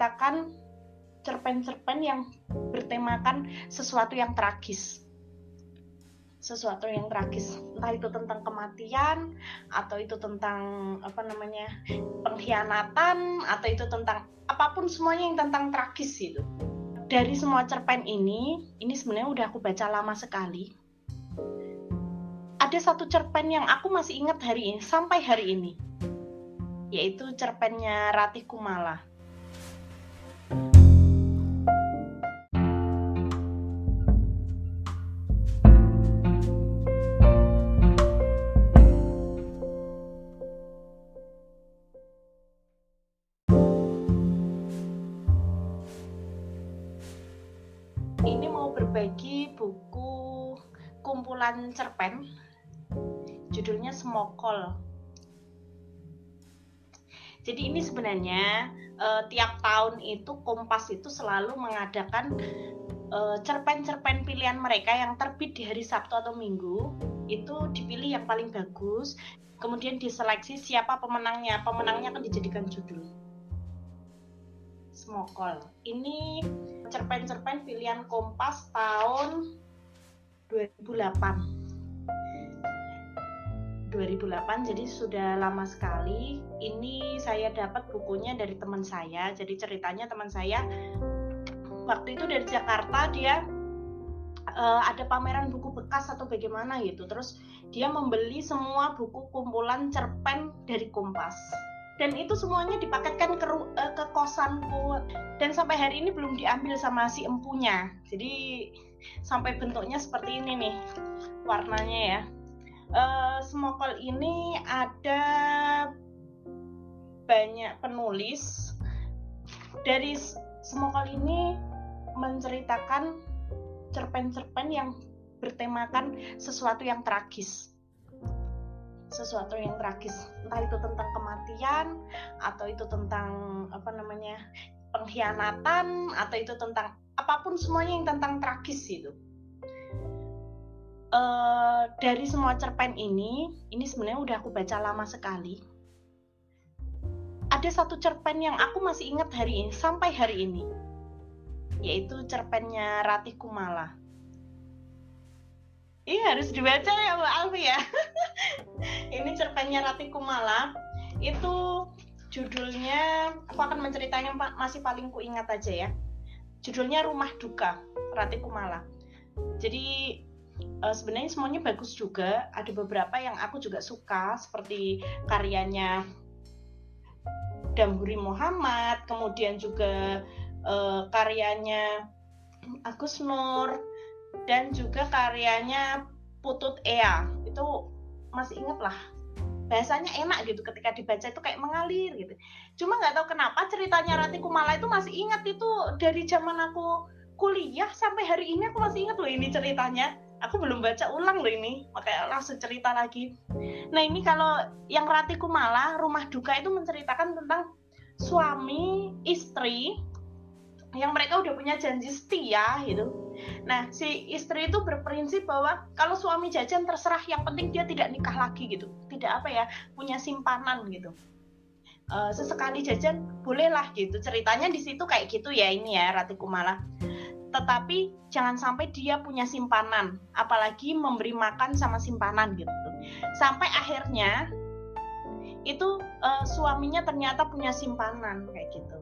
Menceritakan cerpen-cerpen yang bertemakan sesuatu yang tragis. Sesuatu yang tragis. Entah itu tentang kematian atau itu tentang apa namanya pengkhianatan atau itu tentang apa pun semuanya yang tentang tragis itu dari semua cerpen ini ini sebenarnya udah aku baca lama sekali. Ada satu cerpen yang aku masih ingat hari ini sampai hari ini. Yaitu cerpennya Ratih Kumala kumpulan cerpen judulnya Smokol. Jadi ini sebenarnya uh, tiap tahun itu Kompas itu selalu mengadakan uh, cerpen-cerpen pilihan mereka yang terbit di hari Sabtu atau Minggu itu dipilih yang paling bagus, kemudian diseleksi siapa pemenangnya. Pemenangnya akan dijadikan judul. Smokol. Ini cerpen-cerpen pilihan Kompas tahun 2008. 2008 jadi sudah lama sekali. Ini saya dapat bukunya dari teman saya. Jadi ceritanya teman saya waktu itu dari Jakarta dia uh, ada pameran buku bekas atau bagaimana gitu. Terus dia membeli semua buku kumpulan cerpen dari Kompas. Dan itu semuanya dipaketkan ke, uh, ke kosanku. Dan sampai hari ini belum diambil sama si empunya. Jadi sampai bentuknya seperti ini nih warnanya ya. Uh, smokol ini ada banyak penulis. Dari smokol ini menceritakan cerpen-cerpen yang bertemakan sesuatu yang tragis. Sesuatu yang tragis. Entah itu tentang kematian atau itu tentang apa namanya pengkhianatan atau itu tentang apa pun semuanya yang tentang tragis itu uh, dari semua cerpen ini ini sebenarnya udah aku baca lama sekali ada satu cerpen yang aku masih ingat hari ini sampai hari ini yaitu cerpennya Ratih Kumala ini harus dibaca ya Mbak Alfi ya. ini cerpennya Rati Kumala. Itu judulnya, aku akan menceritakan masih paling ku ingat aja ya. Judulnya Rumah Duka, Rati Kumala. Jadi uh, sebenarnya semuanya bagus juga. Ada beberapa yang aku juga suka, seperti karyanya Damhuri Muhammad, kemudian juga uh, karyanya Agus Nur, dan juga karyanya Putut Ea itu masih inget lah bahasanya enak gitu ketika dibaca itu kayak mengalir gitu cuma nggak tahu kenapa ceritanya Rati Kumala itu masih ingat itu dari zaman aku kuliah sampai hari ini aku masih ingat loh ini ceritanya aku belum baca ulang loh ini makanya langsung cerita lagi nah ini kalau yang Rati Kumala rumah duka itu menceritakan tentang suami istri yang mereka udah punya janji setia gitu. Nah, si istri itu berprinsip bahwa kalau suami jajan terserah, yang penting dia tidak nikah lagi gitu. Tidak apa ya, punya simpanan gitu. Uh, sesekali jajan bolehlah gitu. Ceritanya di situ kayak gitu ya ini ya Rati Kumala. Tetapi jangan sampai dia punya simpanan, apalagi memberi makan sama simpanan gitu. Sampai akhirnya itu uh, suaminya ternyata punya simpanan kayak gitu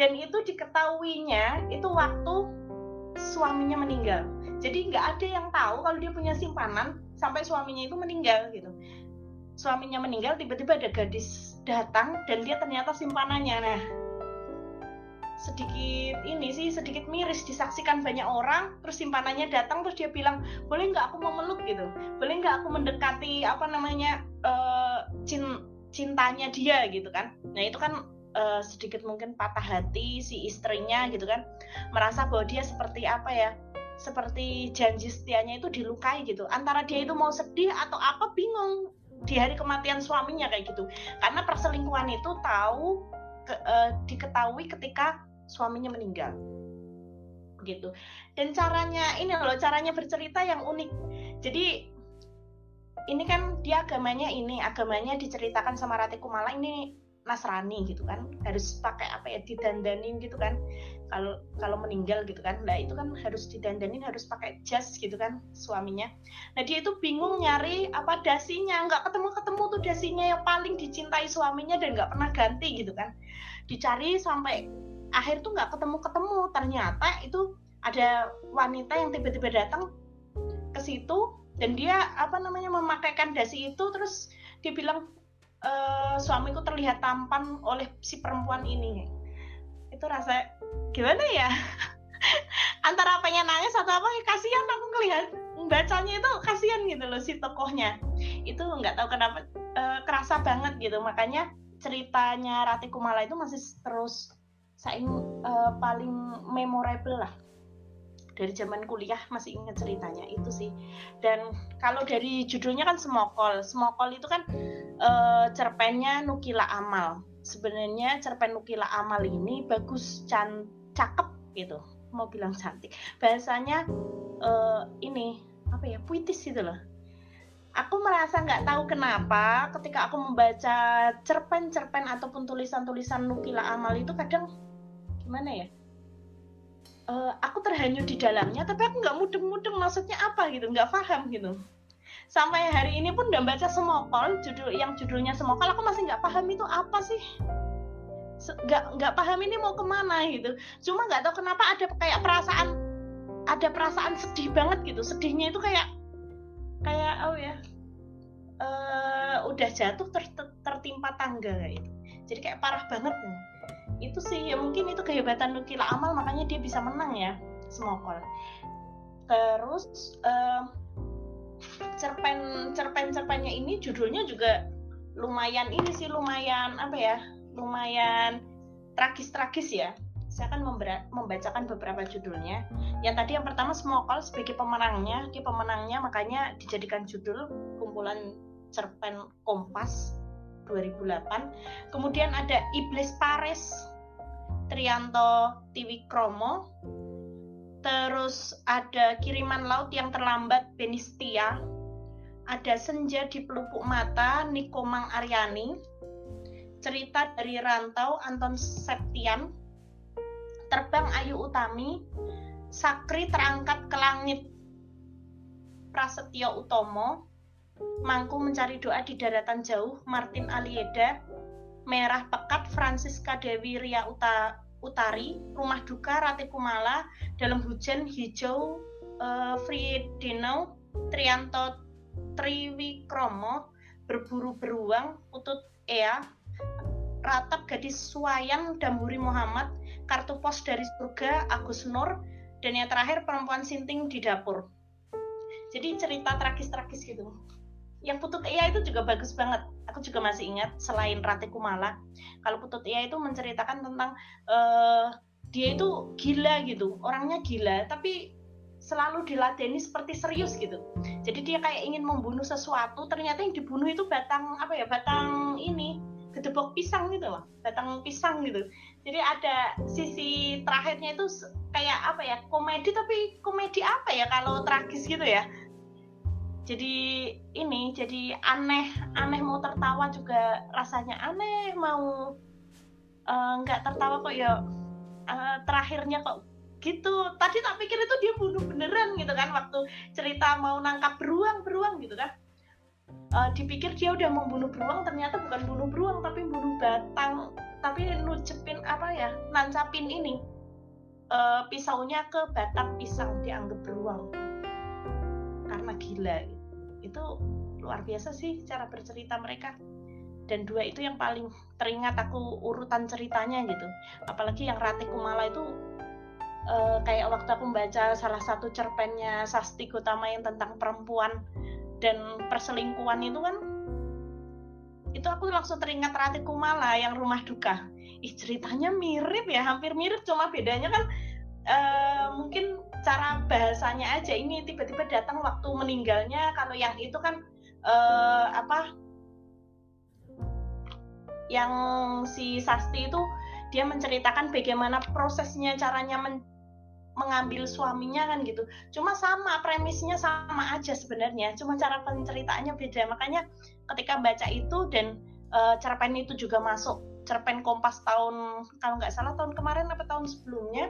dan itu diketahuinya itu waktu suaminya meninggal jadi nggak ada yang tahu kalau dia punya simpanan sampai suaminya itu meninggal gitu suaminya meninggal tiba-tiba ada gadis datang dan dia ternyata simpanannya. Nah sedikit ini sih sedikit miris disaksikan banyak orang terus simpanannya datang terus dia bilang boleh nggak aku mau meluk gitu. Boleh nggak aku mendekati apa namanya uh, cintanya dia? gitu kan. Nah itu kan uh, sedikit mungkin patah hati si istrinya gitu kan. Merasa bahwa dia seperti apa ya seperti janji setianya itu dilukai gitu. Antara dia itu mau sedih atau apa bingung di hari kematian suaminya kayak gitu. Karena perselingkuhan itu tahu ke, uh, diketahui ketika suaminya meninggal. Gitu. Dan caranya ini loh caranya bercerita yang unik. Jadi ini kan dia agamanya ini agamanya diceritakan sama Rati Kumala ini Nasrani gitu kan. Harus pakai apa ya didandanin gitu kan. Kalau kalau meninggal gitu kan. Nah itu kan harus didandanin harus pakai jas gitu kan suaminya. Nah dia itu bingung nyari apa dasinya. Nggak ketemu ketemu tuh dasinya yang paling dicintai suaminya dan nggak pernah ganti gitu kan. Dicari sampai akhir tuh nggak ketemu ketemu ternyata itu ada wanita yang tiba-tiba datang ke situ dan dia apa namanya memakaikan dasi itu. Terus dia bilang e, suamiku terlihat tampan oleh si perempuan ini. Itu rasa gimana ya? Antara pengen nangis atau apa ya kasihan aku ngelihat bacanya itu kasihan gitu loh si tokohnya. Itu nggak tahu kenapa e, kerasa banget gitu. Makanya ceritanya Rati Kumala itu masih terus saya e, paling memorable lah dari zaman kuliah masih ingat ceritanya itu sih. Dan kalau dari judulnya kan semokol semokol itu kan e, cerpennya Nukila Amal. Sebenarnya cerpen Nukila Amal ini bagus can cakep gitu. Mau bilang cantik. Bahasanya e, ini apa ya puitis gitu loh. Aku merasa nggak tahu kenapa ketika aku membaca cerpen-cerpen ataupun tulisan-tulisan Nukila Amal itu kadang gimana ya uh, aku terhanyut di dalamnya tapi aku nggak mudeng-mudeng maksudnya apa gitu nggak paham gitu. Sampai hari ini pun udah baca semokol judul yang judulnya semokol aku masih nggak paham itu apa sih. Nggak nggak paham ini mau ke mana gitu. Cuma nggak tahu kenapa ada kayak perasaan ada perasaan sedih banget gitu. Sedihnya itu kayak kayak oh ya uh, udah jatuh ter, ter, tertimpa tangga gitu. Jadi kayak parah banget ya itu sih ya mungkin itu kehebatan Nukila Amal makanya dia bisa menang ya Smokol terus uh, cerpen cerpen cerpennya ini judulnya juga lumayan ini sih lumayan apa ya lumayan tragis-tragis ya. Saya akan membacakan beberapa judulnya. Yang tadi yang pertama Smokol sebagai pemenangnya dia pemenangnya makanya dijadikan judul kumpulan cerpen Kompas 2008 kemudian ada Iblis Paris Trianto Tiwikromo. Terus ada kiriman laut yang terlambat Benistia. Ada senja di pelupuk mata Nikomang Aryani cerita dari rantau Anton Septian. Terbang Ayu Utami. Sakri terangkat ke langit Prasetyo Utomo. Mangku mencari doa di daratan jauh Martin Alieda Merah Pekat Francisca Dewi Ria Uta, Utari, Rumah Duka Rati Kumala, Dalam Hujan Hijau uh, Friedino, Trianto Triwikromo, Berburu Beruang, Putut Ea, Ratap Gadis Suwayan Damburi Muhammad, Kartu Pos dari Surga Agus Nur, dan yang terakhir Perempuan Sinting di Dapur. Jadi cerita tragis-tragis gitu yang Putut Iya itu juga bagus banget. Aku juga masih ingat selain Rate Kumala, kalau Putut Iya itu menceritakan tentang uh, dia itu gila gitu, orangnya gila, tapi selalu diladeni seperti serius gitu. Jadi dia kayak ingin membunuh sesuatu, ternyata yang dibunuh itu batang apa ya, batang ini gedebok pisang gitu loh, batang pisang gitu. Jadi ada sisi terakhirnya itu kayak apa ya, komedi tapi komedi apa ya kalau tragis gitu ya jadi ini jadi aneh aneh mau tertawa juga rasanya aneh mau eh, nggak uh, tertawa kok ya uh, terakhirnya kok gitu. Tadi tak pikir itu dia bunuh beneran gitu kan waktu cerita mau nangkap beruang beruang gitu kan. Uh, dipikir dia udah mau bunuh beruang ternyata bukan bunuh beruang tapi bunuh batang tapi nucepin apa ya nancapin ini. Uh, pisaunya ke batang pisang dianggap beruang karena gila gitu. Itu luar biasa sih cara bercerita mereka. Dan dua itu yang paling teringat aku urutan ceritanya gitu. Apalagi yang Rati Kumala itu uh, kayak waktu aku membaca salah satu cerpennya Sasti Gotama yang tentang perempuan dan perselingkuhan itu kan itu aku langsung teringat Rati Kumala yang rumah duka. Ih ceritanya mirip ya hampir mirip cuma bedanya kan uh, mungkin cara bahasanya aja ini tiba-tiba datang waktu meninggalnya. Kalau yang itu kan uh, apa? Yang si Sasti itu dia menceritakan bagaimana prosesnya caranya men mengambil suaminya kan gitu. Cuma sama premisnya sama aja sebenarnya. Cuma cara penceritaannya beda. Makanya ketika baca itu dan uh, cerpen itu juga masuk. Cerpen Kompas tahun kalau nggak salah tahun kemarin apa tahun sebelumnya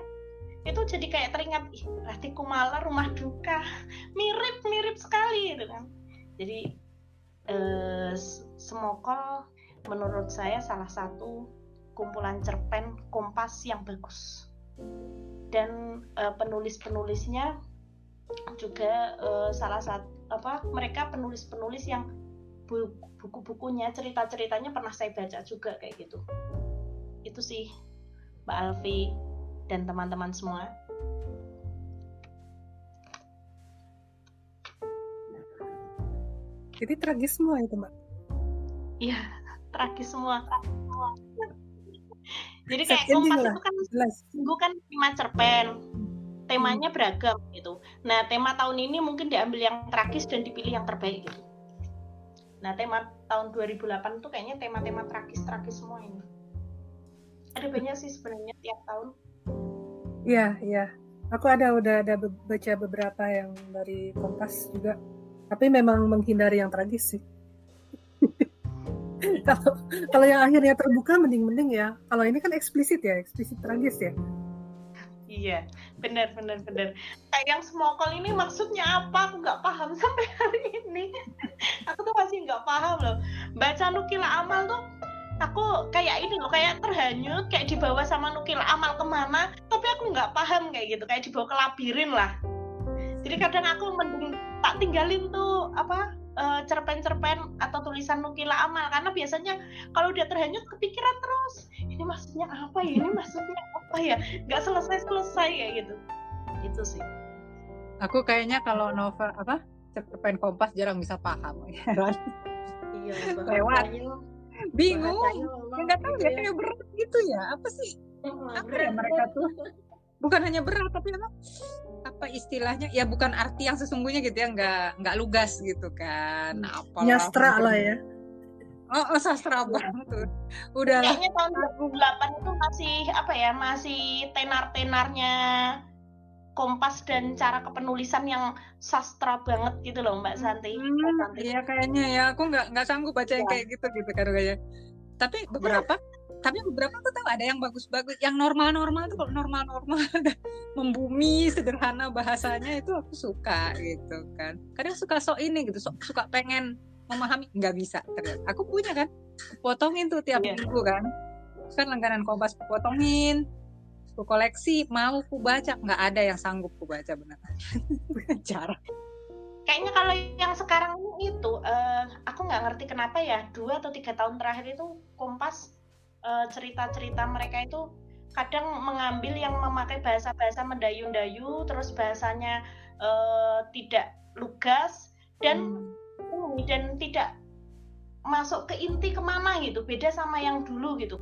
itu jadi kayak teringat ih berarti Kumala rumah duka. Mirip mirip sekali gitu kan. Jadi eh, Semokol menurut saya salah satu kumpulan cerpen Kompas yang bagus. Dan eh, penulis-penulisnya juga eh, salah satu apa mereka penulis-penulis yang buku-bukunya cerita-ceritanya pernah saya baca juga kayak gitu. Itu sih Mbak Alfi dan teman-teman semua. Jadi tragis semua itu, Mbak? Iya, tragis semua. Jadi kayak kompas itu kan jelas. kan tema cerpen. Temanya beragam gitu. Nah, tema tahun ini mungkin diambil yang tragis dan dipilih yang terbaik gitu. Nah, tema tahun 2008 itu kayaknya tema-tema tragis-tragis semua ini. Ada banyak sih sebenarnya tiap tahun. Iya, iya. Aku ada udah ada baca beberapa yang dari Kompas juga. Tapi memang menghindari yang tragis sih. kalau kalau yang akhirnya terbuka mending-mending ya. Kalau ini kan eksplisit ya, eksplisit tragis ya. Iya, benar benar benar. Kayak yang smokol ini maksudnya apa? Aku nggak paham sampai hari ini. aku tuh masih nggak paham loh. Baca Nukila Amal tuh aku kayak ini loh kayak terhanyut kayak dibawa sama nukil amal ke mana? Tapi aku nggak paham kayak gitu kayak dibawa ke labirin lah. Jadi kadang aku mending tak tinggalin tuh apa uh, cerpen-cerpen atau tulisan nukila amal. Karena biasanya kalau dia terhanyut kepikiran terus ini maksudnya apa ya? Ini maksudnya apa ya? Nggak selesai selesai kayak gitu. Itu sih. Aku kayaknya kalau novel apa cerpen kompas jarang bisa paham ya iya lewat bingung. Nggak tahu ya, ya. kayak berat gitu ya. Apa sih? Apa ya mereka tuh? Bukan hanya berat tapi apa? Apa istilahnya? Ya bukan arti yang sesungguhnya gitu ya. Nggak nggak lugas gitu kan. Hmm. apa nyastra lah ya. Oh, oh sastra banget tuh. Udah Kayaknya tahun 2008 itu masih apa ya? Masih tenar-tenarnya kompas dan cara kepenulisan yang sastra banget gitu loh Mbak Santi. Hmm, Iya kayaknya ya aku nggak nggak sanggup baca yang ya. kayak gitu gitu kan kayaknya. Tapi beberapa tapi beberapa tuh tahu ada yang bagus-bagus, yang normal-normal tuh kalau normal-normal membumi sederhana bahasanya itu aku suka gitu kan. Kadang suka sok ini gitu, sok, suka pengen memahami nggak bisa ternyata. Aku punya kan, potongin tuh tiap yeah. minggu kan. Kan langganan kompas potongin, ku koleksi mau ku baca. Nggak ada yang sanggup ku baca benar. Cara. Kayaknya kalau yang sekarang itu uh, aku nggak ngerti kenapa ya dua atau tiga tahun terakhir itu kompas uh, cerita-cerita mereka itu kadang mengambil yang memakai bahasa-bahasa mendayu-dayu terus bahasanya uh, tidak lugas dan hmm. dan tidak masuk ke inti ke mana gitu. Beda sama yang dulu gitu